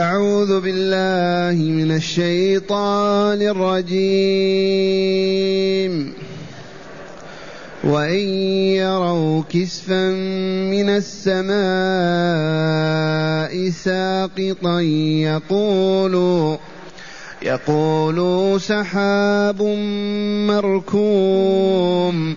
أعوذ بالله من الشيطان الرجيم. وإن يروا كسفا من السماء ساقطا يقولوا يقولوا سحاب مركوم.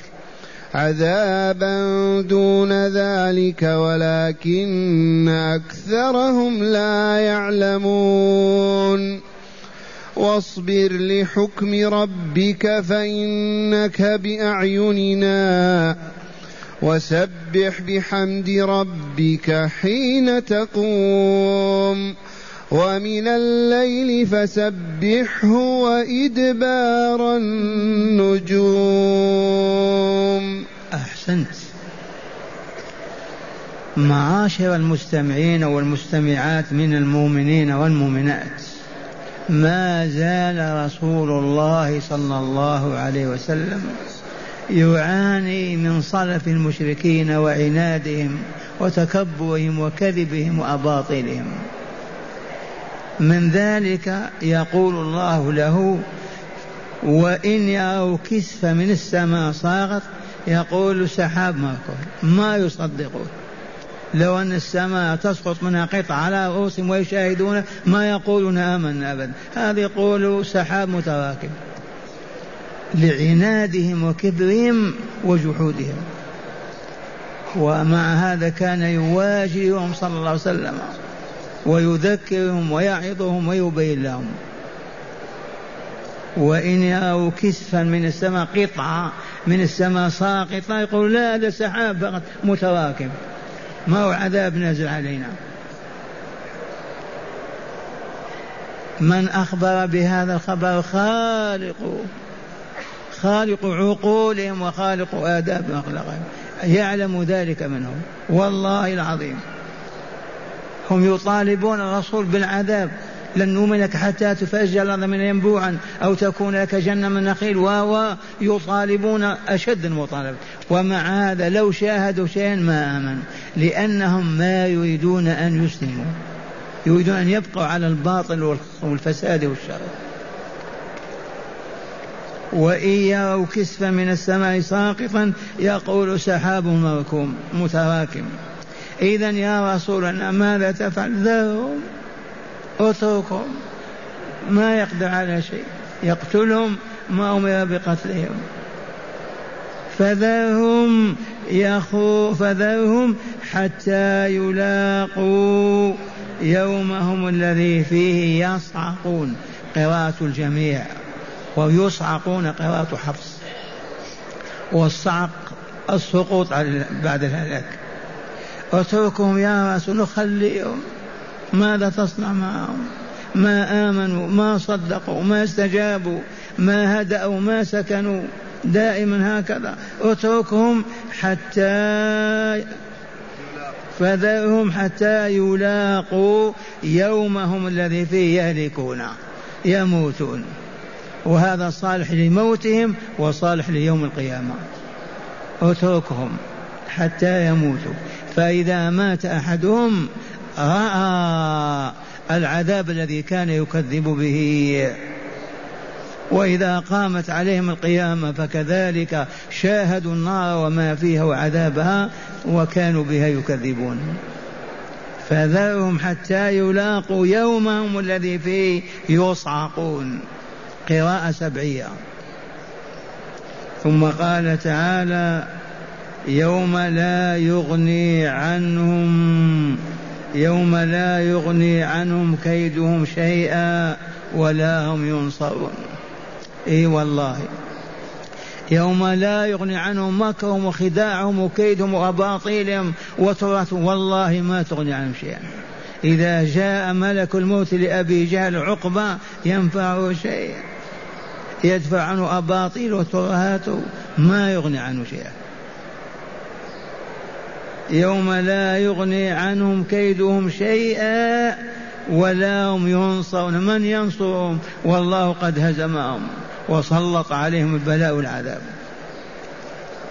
عذابا دون ذلك ولكن أكثرهم لا يعلمون. واصبر لحكم ربك فإنك بأعيننا. وسبح بحمد ربك حين تقوم. ومن الليل فسبحه وإدبار النجوم. أحسنت. معاشر المستمعين والمستمعات من المؤمنين والمؤمنات ما زال رسول الله صلى الله عليه وسلم يعاني من صلف المشركين وعنادهم وتكبرهم وكذبهم واباطيلهم من ذلك يقول الله له وإن يروا كسف من السماء صاغت يقول سحاب مركب ما يصدقون. لو أن السماء تسقط منها قطع على رؤوسهم ويشاهدون ما يقولون آمنا أبدا. هذا يقول سحاب متراكم. لعنادهم وكبرهم وجحودهم. ومع هذا كان يواجههم صلى الله عليه وسلم. ويذكرهم ويعظهم ويبين لهم. وإن يروا كسفا من السماء قطعة من السماء ساقطة يقول لا هذا سحاب فقط متراكم ما هو عذاب نازل علينا. من أخبر بهذا الخبر خالق خالق عقولهم وخالق آداب أخلاقهم يعلم ذلك منهم. والله العظيم. هم يطالبون الرسول بالعذاب. لن نؤمن لك حتى تفجر الأرض من ينبوعا أو تكون لك جنة من نخيل. و يطالبون أشد المطالبة. ومع هذا لو شاهدوا شيئا ما آمنوا. لأنهم ما يريدون أن يسلموا. يريدون أن يبقوا على الباطل والفساد والشر. وإن يروا كسفا من السماء ساقطا يقول سحاب مركوم متراكم. إذا يا رسولنا ماذا تفعل؟ ذرهم اتركهم. ما يقدر على شيء. يقتلهم ما أمر بقتلهم. فذرهم يخو فذرهم حتى يلاقوا يومهم الذي فيه يصعقون قراءة الجميع ويصعقون قراءة حفص. والصعق السقوط بعد الهلاك اتركهم يا رسول خليهم ماذا تصنع؟ معهم ما آمنوا ما صدقوا ما استجابوا ما هدأوا ما سكنوا. دائما هكذا. اتركهم حتى فذرهم حتى يلاقوا يومهم الذي فيه يهلكون يموتون. وهذا صالح لموتهم وصالح ليوم القيامة. اتركهم. حتى يموتوا. فإذا مات أحدهم رأى العذاب الذي كان يكذب به. وإذا قامت عليهم القيامة فكذلك شاهدوا النار وما فيها وعذابها وكانوا بها يكذبون. فذرهم حتى يلاقوا يومهم الذي فيه يصعقون. قراءة سبعية. ثم قال تعالى يوم لا يغني عنهم يوم لا يغني عنهم كيدهم شيئا ولا هم ينصرون. إي والله. يوم لا يغني عنهم مكرهم وخداعهم وكيدهم وأباطيلهم وتراثهم والله ما تغني عنهم شيئا. إذا جاء ملك الموت لأبي جهل عقبة ينفعه شيئا. يدفع عنه أباطيل وترهات ما يغني عنه شيئا. يوم لا يغني عنهم كيدهم شيئا ولا هم ينصرون. من ينصرهم؟ والله قد هزمهم وسلط عليهم البلاء والعذاب.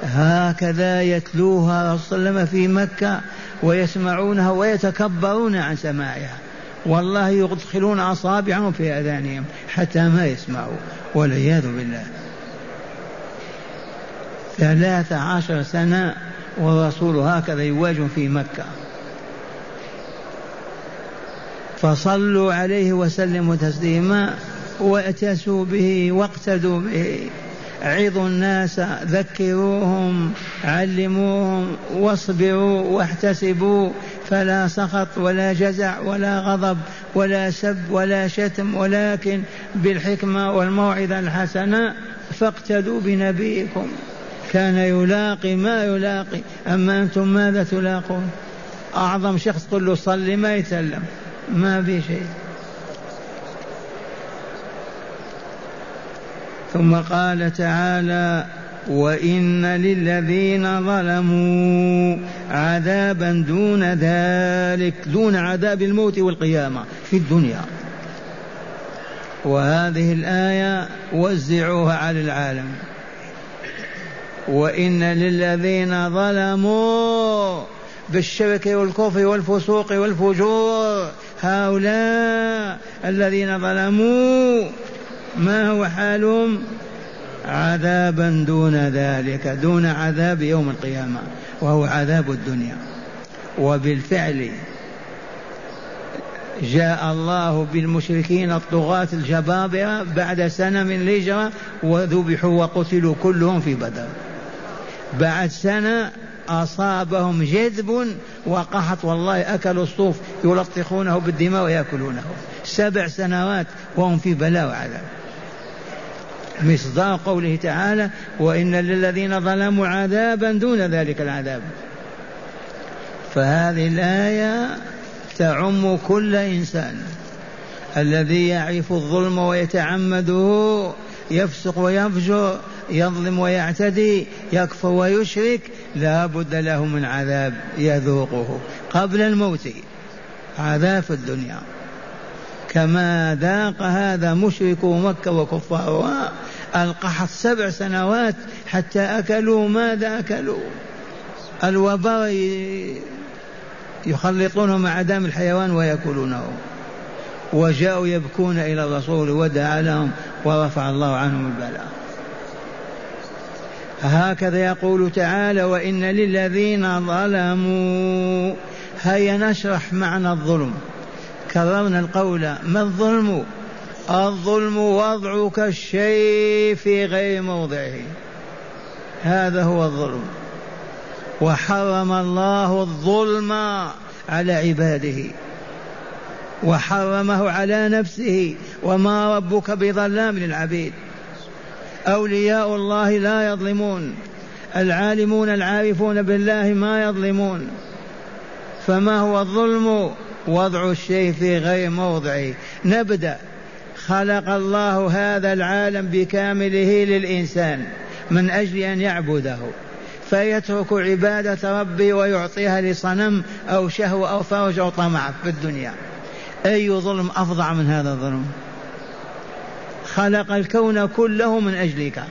هكذا يتلوها صلى الله عليه وسلم في مكة ويسمعونها ويتكبرون عن سماعها. والله يدخلون أصابعهم في آذانهم حتى ما يسمعوا والعياذ بالله. ثلاث عشر سنة والرسول هكذا يواجه في مكة. فصلوا عليه وسلموا تسليما واتسوا به واقتدوا به. عظوا الناس ذكروهم علموهم واصبروا واحتسبوا. فلا سخط ولا جزع ولا غضب ولا سب ولا شتم ولكن بالحكمة والموعظة الحسنة فاقتدوا بنبيكم. كان يلاقي ما يلاقي. أما أنتم ماذا تلاقون؟ أعظم شخص قل له صلي ما يسلم. ما في شيء. ثم قال تعالى وإن للذين ظلموا عذابا دون ذلك دون عذاب الموت والقيامة في الدنيا. وهذه الآية وزعوها على العالم. وإن للذين ظلموا بالشرك والكفر والفسوق والفجور هؤلاء الذين ظلموا ما هو حالهم؟ عذابا دون ذلك دون عذاب يوم القيامة وهو عذاب الدنيا. وبالفعل جاء الله بالمشركين الطغاة الجبابرة بعد سنة من الهجرة وذبحوا وقتلوا كلهم في بدر. بعد سنة أصابهم جذب وقحط والله أكلوا الصوف يلطخونه بالدماء ويأكلونه. سبع سنوات وهم في بلاء وعذاب. مصداق قوله تعالى وإن للذين ظلموا عذابا دون ذلك العذاب. فهذه الآية تعم كل إنسان. الذي يعرف الظلم ويتعمده يفسق ويفجر يظلم ويعتدي يكفر ويشرك لا بد له من عذاب يذوقه قبل الموت. عذاب الدنيا. كما ذاق هذا مشرك مكة وكفارها القحط سبع سنوات حتى أكلوا ماذا أكلوا. الوباء يخلطونه مع دم الحيوان ويأكلونه. وجاءوا يبكون إلى الرسول ودعا لهم ورفع الله عنهم البلاء. هكذا يقول تعالى وإن للذين ظلموا هيا نشرح معنى الظلم. كررنا القول ما الظلم؟ الظلم وضعك الشيء في غير موضعه. هذا هو الظلم. وحرم الله الظلم على عباده. وحرمه على نفسه. وما ربك بظلام للعبيد. أولياء الله لا يظلمون. العالمون العارفون بالله ما يظلمون. فما هو الظلم؟ وضع الشيء في غير موضعه. نبدأ. خلق الله هذا العالم بكامله للإنسان من أجل أن يعبده. فيترك عبادة ربه ويعطيها لصنم أو شهوة أو فرج أو طمع في الدنيا. أي ظلم أفظع من هذا الظلم؟ خلق الكون كله من أجلك.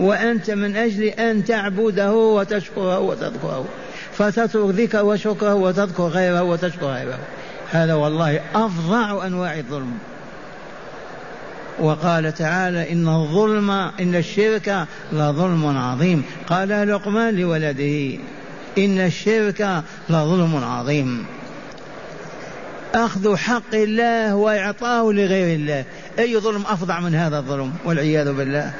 وأنت من أجل أن تعبده وتشكره وتذكره. فتترك ذكر وشكره وتذكر غيره وتشكر غيره هذا والله أفظع أنواع الظلم. وقال تعالى إن الظلم إن الشرك لظلم عظيم. قال لقمان لولده إن الشرك لظلم عظيم. أخذ حق الله وإعطاه لغير الله. أي ظلم أفظع من هذا الظلم والعياذ بالله.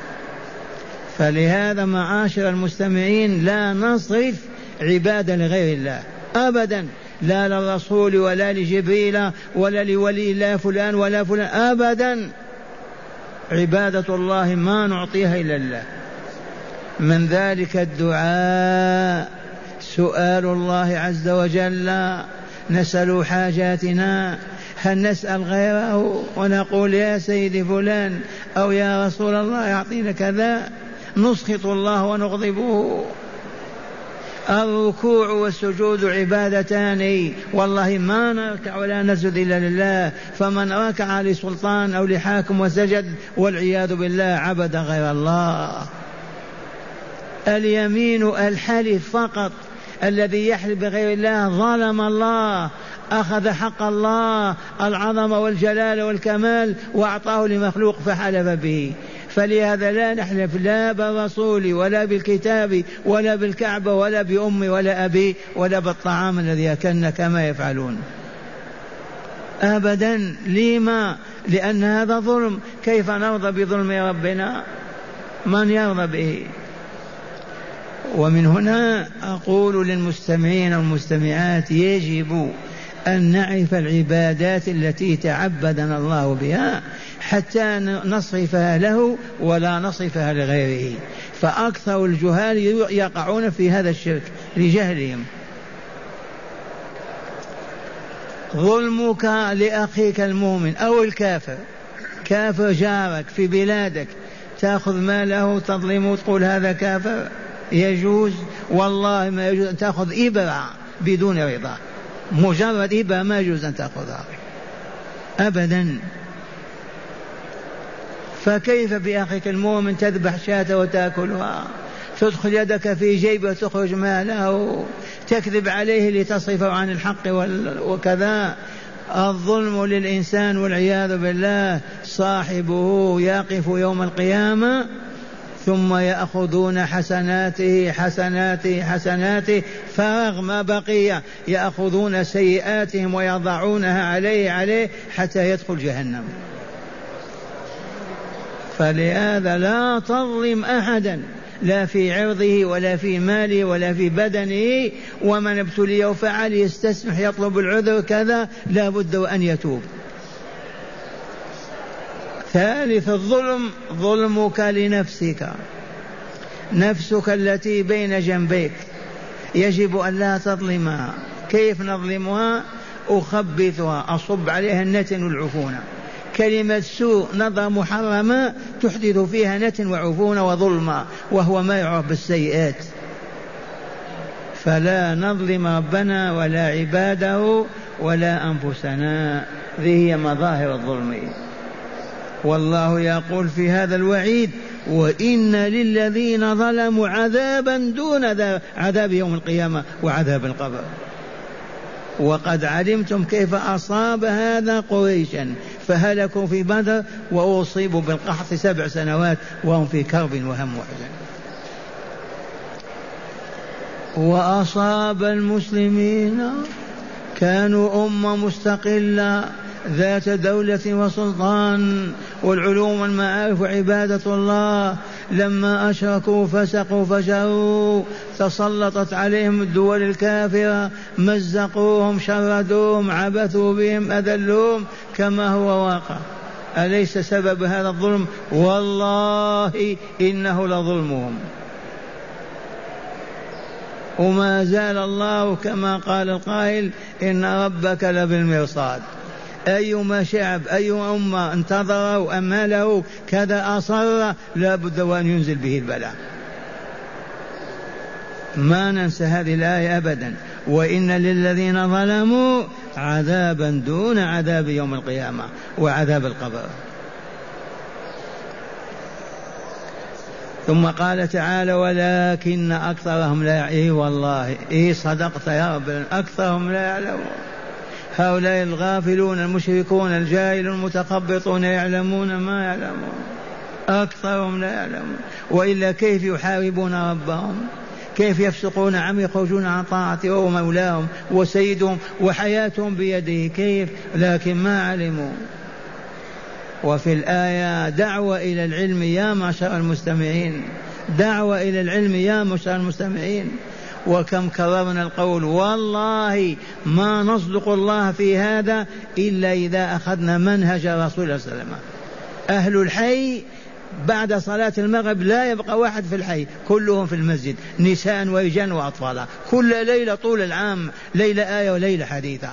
فلهذا معاشر المستمعين لا نصرف عبادة لغير الله. أبدا. لا للرسول ولا لجبريل ولا لولي الله فلان ولا فلان. أبدا. عبادة الله ما نعطيها إلا الله. من ذلك الدعاء. سؤال الله عز وجل. نسأل حاجاتنا. هل نسأل غيره ونقول يا سيدي فلان أو يا رسول الله أعطينا كذا؟ نسخط الله ونغضبه. الركوع والسجود عبادتان. والله ما نركع ولا نسجد إلا لله. فمن ركع لسلطان أو لحاكم وسجد والعياذ بالله عبد غير الله. اليمين الحلف فقط الذي يحلف بغير الله ظلم الله. أخذ حق الله العظمة والجلال والكمال وأعطاه لمخلوق فحلف به. فلهذا لا نحلف لا بالرسول ولا بالكتاب ولا بالكعبة ولا بأمي ولا أبي ولا بالطعام الذي أكلنا كما يفعلون. أبدا. لما؟ لأن هذا ظلم. كيف نرضى بظلم ربنا؟ من يرضى به؟ ومن هنا أقول للمستمعين والمستمعات يجب أن نعرف العبادات التي تعبدنا الله بها حتى نصرفها له ولا نصرفها لغيره. فأكثر الجهال يقعون في هذا الشرك لجهلهم. ظلمك لأخيك المؤمن أو الكافر. كافر جارك في بلادك تأخذ ماله تظلمه وتقول هذا كافر؟ يجوز. والله ما يجوز أن تأخذ إبرة بدون رضا. مجرد إبرة ما يجوز أن تأخذها أبدا. فكيف بأخيك المؤمن تذبح شاة وتأكلها؟ تدخل يدك في جيبه وتخرج ماله. تكذب عليه لتصرفه عن الحق وكذا. الظلم للإنسان والعياذ بالله. صاحبه يقف يوم القيامة. ثم يأخذون حسناته حسناته حسناته فرغ ما بقي يأخذون سيئاتهم ويضعونها عليه عليه حتى يدخل جهنم. فلهذا لا تظلم أحدا لا في عرضه ولا في ماله ولا في بدنه. ومن ابتلي وفعل يستسمح يطلب العذر كذا لا بد وأن يتوب. ثالث الظلم ظلمك لنفسك. نفسك التي بين جنبيك. يجب أن لا تظلمها كيف نظلمها؟ أخبثها. أصب عليها النتن والعفونه كلمة سوء نظر محرمة تحدث فيها نتن وعفونة وظلما وهو ما يعرف بالسيئات. فلا نظلم ربنا ولا عباده ولا أنفسنا. ذي هي مظاهر الظلم. والله يقول في هذا الوعيد وإن للذين ظلموا عذابا دون عذاب يوم القيامة وعذاب القبر. وقد علمتم كيف أصاب هذا قريشا فهلكوا في بدر وأصيبوا بالقحط سبع سنوات وهم في كرب وهم وحزن وأصاب المسلمين كانوا أمة مستقلة. ذات دولة وسلطان والعلوم والمعارف وعبادة الله. لما أشركوا فسقوا فجروا تسلطت عليهم الدول الكافرة. مزقوهم شردوهم عبثوا بهم أذلوهم. كما هو واقع. أليس سبب هذا الظلم؟ والله إنه لظلمهم. وما زال الله كما قال القائل إن ربك لبالمرصاد. أيما شعب أي أمة انتظروا أمله كذا أصر لا بد وأن ينزل به البلاء. ما ننسى هذه الآية أبدا. وإن للذين ظلموا عذابا دون عذاب يوم القيامة وعذاب القبر. ثم قال تعالى ولكن أكثرهم لا إيه والله إيه صدقت يا رب أكثرهم لا يعلمون. هؤلاء الغافلون المشركون الجاهلون المتخبطون يعلمون ما يعلمون. أكثرهم لا يعلمون. وإلا كيف يحاربون ربهم؟ كيف يفسقون عم يخرجون عن طاعته وهو مولاهم وسيدهم وحياتهم بيده؟ كيف؟ لكن ما علموا. وفي الآية دعوة إلى العلم يا معشر المستمعين. دعوة إلى العلم يا معشر المستمعين. وكم كررنا القول. والله ما نصدق الله في هذا إلا إذا أخذنا منهج رسول الله صلى الله عليه وسلم. أهل الحي بعد صلاة المغرب لا يبقى واحد في الحي كلهم في المسجد نساء ورجال وأطفال. كل ليلة طول العام ليلة آية وليلة حديثة.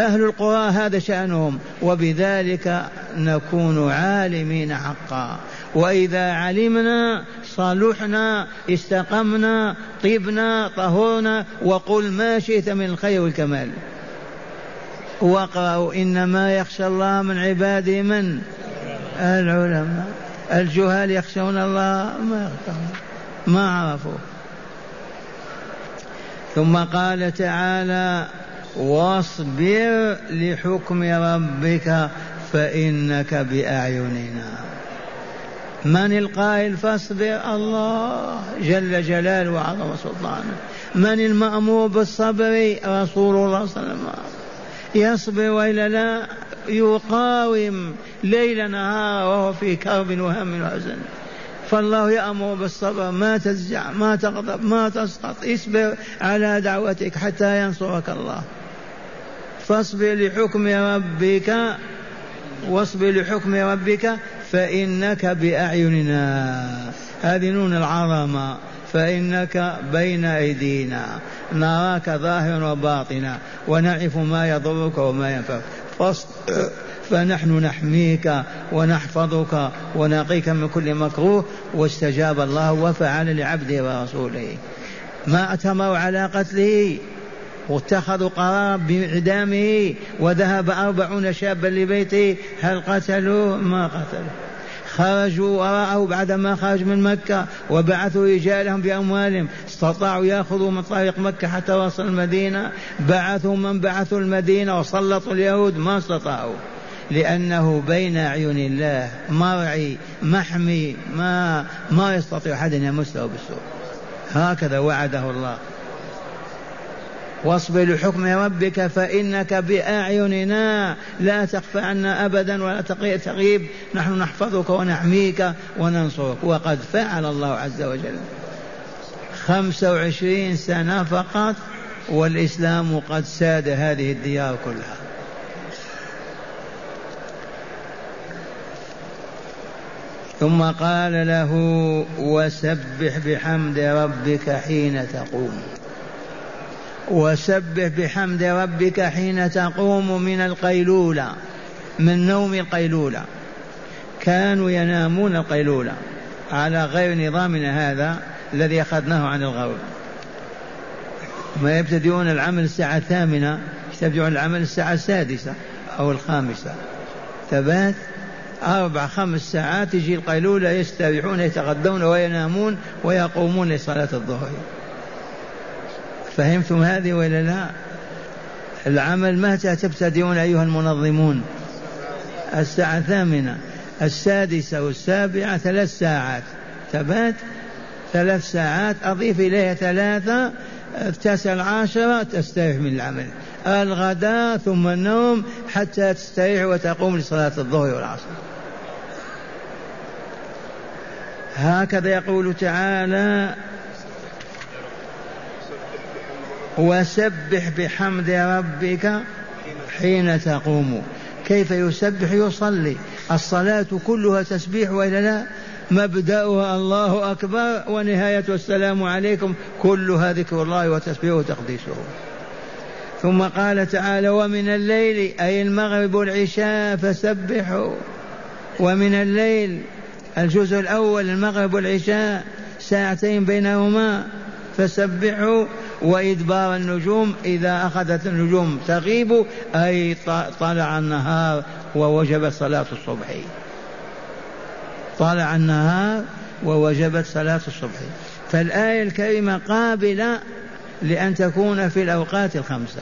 أهل القرى هذا شأنهم وبذلك نكون عالمين حقا. وإذا علمنا صلحنا استقمنا طبنا طهرنا وقل ما شئت من الخير والكمال. واقرأوا إنما يخشى الله من عباده من؟ العلماء. الجهال يخشون الله ما ما عرفوا. ثم قال تعالى واصبر لحكم ربك فإنك بأعيننا. من القائل فاصبر الله جل جلاله وعظم سلطانه. من المأمور بالصبر رسول الله صلى الله عليه وسلم. يصبر وإلا لا يقاوم ليل نهار وهو في كرب وهم وحزن. فالله يأمر بالصبر ما تزجع ما تغضب ما تسقط. اصبر على دعوتك حتى ينصرك الله. فاصبر لحكم ربك واصبر لحكم ربك فإنك بأعيننا. هذه نون العظمة. فإنك بين أيدينا. نراك ظاهرا وباطنا. ونعرف ما يضرك وما ينفعك. فنحن نحميك ونحفظك ونقيك من كل مكروه. واستجاب الله وفعل لعبده ورسوله. ما اعتمروا على قتله. واتخذوا قرارا بإعدامه وذهب أربعون شابا لبيته. هل قتلوه ما قتلوه خرجوا وراءه بعدما خرج من مكة وبعثوا رجالهم بأموالهم. استطاعوا يأخذوا من طريق مكة حتى وصل المدينة. بعثوا من بعثوا المدينة وسلطوا اليهود. ما استطاعوا. لأنه بين أعين الله مرعي محمي. ما ما يستطيع أحد أن يمسه بالسوء. هكذا وعده الله. واصبر لحكم ربك فإنك بأعيننا لا تخفى عنا أبدا ولا تغيب. نحن نحفظك ونحميك وننصرك. وقد فعل الله عز وجل. خمسة وعشرين سنة فقط والإسلام قد ساد هذه الديار كلها. ثم قال له وسبح بحمد ربك حين تقوم. وسبح بحمد ربك حين تقوم من القيلولة من نوم القيلولة. كانوا ينامون القيلولة على غير نظامنا هذا الذي أخذناه عن الغرب. ما يبتدئون العمل الساعة الثامنة يبتدئون العمل الساعة السادسة أو الخامسة. ثبات أربع خمس ساعات يجي القيلولة يستريحون يتغدون وينامون ويقومون لصلاة الظهر. فهمتم هذه ولا لا؟ العمل متى تبتدئون أيها المنظمون. الساعة الثامنة السادسة والسابعة ثلاث ساعات. ثبات ثلاث ساعات أضيف إليها ثلاثة التاسعة العاشرة تستريح من العمل. الغداء ثم النوم حتى تستريح وتقوم لصلاة الظهر والعصر. هكذا يقول تعالى وسبح بحمد ربك حين تقوم. كيف يسبح يصلي؟ الصلاة كلها تسبيح وإلا لا؟ مبدأها الله أكبر ونهاية السلام عليكم. كلها ذكر الله وتسبيحه وتقديسه. ثم قال تعالى ومن الليل أي المغرب والعشاء فسبحوا. ومن الليل الجزء الأول المغرب والعشاء ساعتين بينهما فسبحوا. وإدبار النجوم إذا أخذت النجوم تغيب أي طلع النهار ووجبت صلاة الصبح. طلع النهار ووجبت صلاة الصبح. فالآية الكريمة قابلة لأن تكون في الأوقات الخمسة.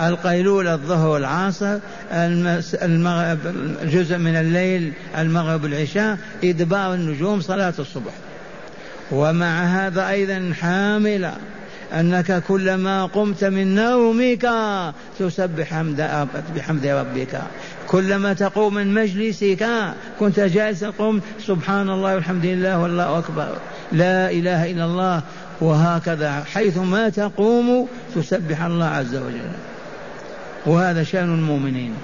القيلولة الظهر والعصر المغرب جزء من الليل المغرب والعشاء إدبار النجوم صلاة الصبح. ومع هذا أيضا حاملة أنك كلما قمت من نومك تسبح حمد بحمد ربك. كلما تقوم من مجلسك كنت جالسا قم سبحان الله والحمد لله والله أكبر. لا إله إلا الله. وهكذا حيثما تقوم تسبح الله عز وجل. وهذا شأن المؤمنين.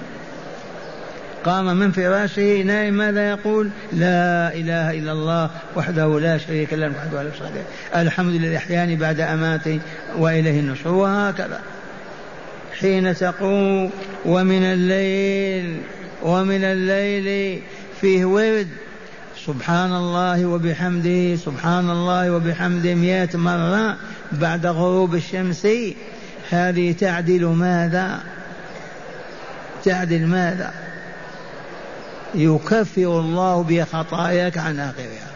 قام من فراشه نائم ماذا يقول؟ لا إله إلا الله وحده لا شريك له وحده لا شريك الحمد لله أحياني بعد أماتي وإليه النشور وهكذا. حين تقوم ومن الليل ومن الليل فيه ورد سبحان الله وبحمده سبحان الله وبحمده مئة مرة بعد غروب الشمس. هذه تعدل ماذا؟ تعدل ماذا؟ يكفر الله بها خطاياك عن آخرها.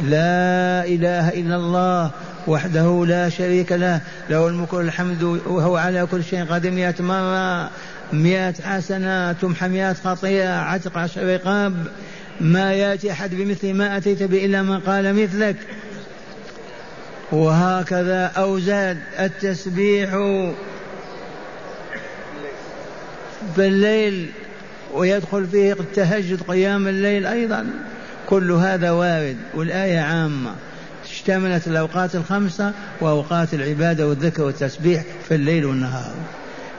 لا إله إلا الله وحده لا شريك له له الملك والحمد وهو على كل شيء قدير مئة مرة مئة حسنة تمحى مئة خطيئة عتق عشر رقاب. ما يأتي أحد بمثل ما أتيت به إلا من قال مثلك. وهكذا أو زاد التسبيح بالليل ويدخل فيه التهجد قيام الليل أيضا. كل هذا وارد والآية عامة. اشتملت الأوقات الخمسة وأوقات العبادة والذكر والتسبيح في الليل والنهار.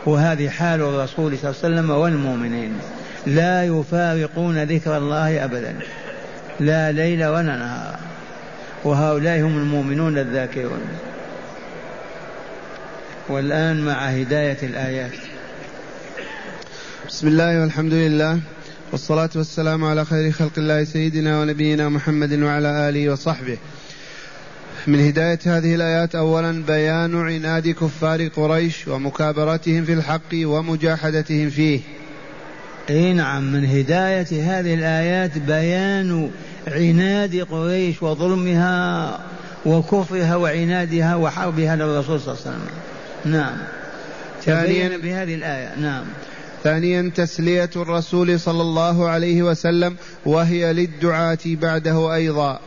وهذه حال الرسول صلى الله عليه وسلم والمؤمنين. لا يفارقون ذكر الله أبدا. لا ليل ولا نهار. وهؤلاء هم المؤمنون الذاكرون. والآن مع هداية الآيات. بسم الله والحمد لله والصلاة والسلام على خير خلق الله سيدنا ونبينا محمد وعلى آله وصحبه. من هداية هذه الآيات أولا بيان عناد كفار قريش ومكابرتهم في الحق ومجاحدتهم فيه. إي نعم من هداية هذه الآيات بيان عناد قريش وظلمها وكفرها وعنادها وحربها للرسول صلى الله عليه وسلم. نعم. ثانيا بهذه الآية. نعم. ثانيا تسلية الرسول صلى الله عليه وسلم وهي للدعاة بعده أيضا.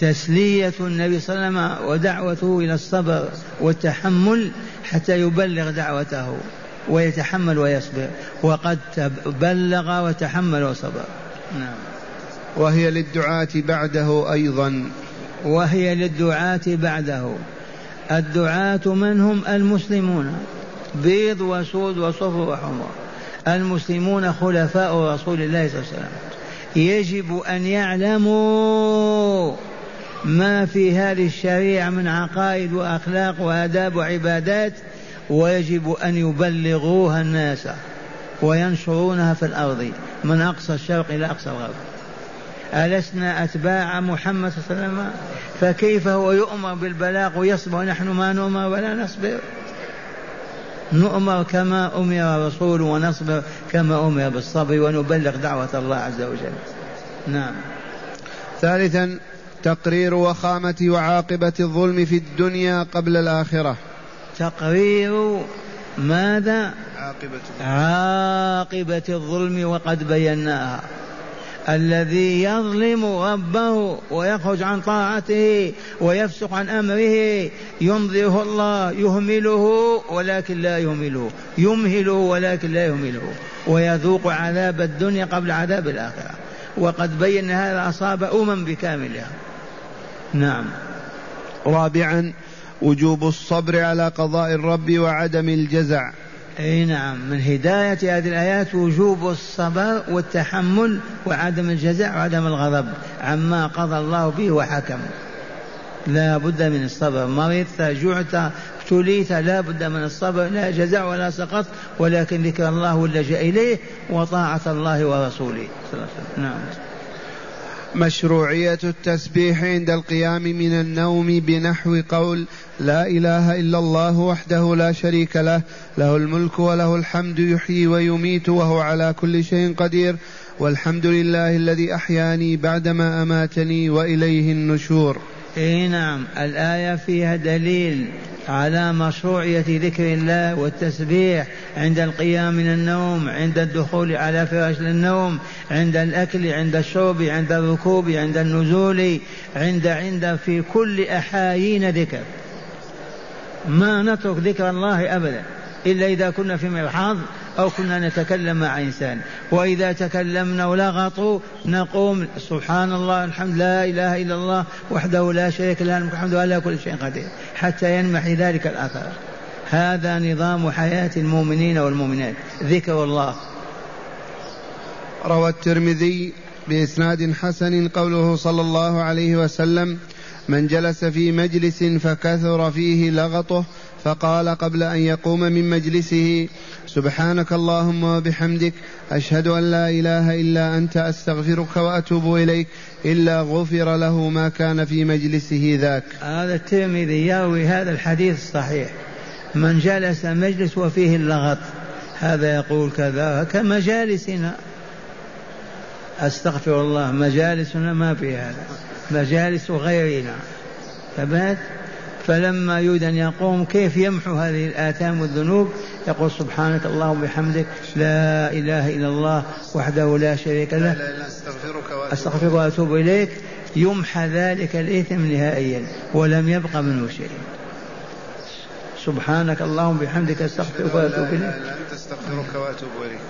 تسلية النبي صلى الله عليه وسلم ودعوته إلى الصبر والتحمل حتى يبلغ دعوته ويتحمل ويصبر. وقد بلغ وتحمل وصبر. نعم. وهي للدعاة بعده أيضا. وهي للدعاة بعده. الدعاة من هم المسلمون؟ بيض وسود وصفر وحمر المسلمون خلفاء رسول الله صلى الله عليه وسلم. يجب أن يعلموا ما في هذه الشريعة من عقائد وأخلاق وآداب وعبادات ويجب أن يبلغوها الناس وينشرونها في الأرض من أقصى الشرق إلى أقصى الغرب. ألسنا أتباع محمد صلى الله عليه وسلم؟ فكيف هو يؤمر بالبلاغ ويصبر؟ ونحن ما نؤمر ولا نصبر. نؤمر كما أمر الرسول ونصبر كما أمر بالصبر ونبلغ دعوة الله عز وجل. نعم. ثالثا تقرير وخامة وعاقبة الظلم في الدنيا قبل الآخرة. تقرير ماذا؟ عاقبة عاقبة الظلم وقد بيناها. الذي يظلم ربه ويخرج عن طاعته ويفسق عن أمره ينظره الله يهمله ولكن لا يهمله يمهله ولكن لا يهمله ويذوق عذاب الدنيا قبل عذاب الآخرة. وقد بين هذا أصاب أمم بكاملها. نعم. رابعا وجوب الصبر على قضاء الرب وعدم الجزع. أي نعم من هداية هذه الآيات وجوب الصبر والتحمل وعدم الجزع وعدم الغضب عما قضى الله به وحكم. لا بد من الصبر. مرضت جعت ابتليت لا بد من الصبر. لا جزع ولا سقط ولكن ذكر الله واللجأ إليه وطاعة الله ورسوله. صلى الله عليه وسلم. نعم. مشروعية التسبيح عند القيام من النوم بنحو قول لا إله إلا الله وحده لا شريك له له الملك وله الحمد يحيي ويميت وهو على كل شيء قدير. والحمد لله الذي أحياني بعدما أماتني وإليه النشور. إي نعم الآية فيها دليل على مشروعية ذكر الله والتسبيح عند القيام من النوم عند الدخول على فراش النوم عند الأكل عند الشرب عند الركوب عند النزول عند عند في كل أحايين ذكر. ما نترك ذكر الله أبدا إلا إذا كنا في مرحاض أو كنا نتكلم مع إنسان. وإذا تكلمنا ولغطوا نقوم سبحان الله الحمد لا إله إلا الله وحده لا شريك له الحمد على كل شيء قدير حتى ينمحي ذلك الأثر هذا نظام حياة المؤمنين والمؤمنات. ذكر الله. روى الترمذي بإسناد حسن قوله صلى الله عليه وسلم من جلس في مجلس فكثر فيه لغطه فقال قبل أن يقوم من مجلسه سبحانك اللهم وبحمدك أشهد أن لا إله إلا أنت أستغفرك وأتوب إليك إلا غفر له ما كان في مجلسه ذاك. هذا الترمذي يروي هذا الحديث الصحيح. من جلس مجلس وفيه اللغط هذا يقول كذا كمجالسنا. أستغفر الله مجالسنا ما في هذا مجالس غيرنا. ثبات فلما يريد أن يقوم كيف يمحو هذه الآثام والذنوب؟ يقول سبحانك اللهم وبحمدك لا إله إلا الله وحده لا شريك له. أستغفرك وأتوب إليك. يمحى ذلك الإثم نهائيا ولم يبق منه شيء. سبحانك اللهم بحمدك أستغفرك وأتوب إليك. أستغفرك وأتوب إليك.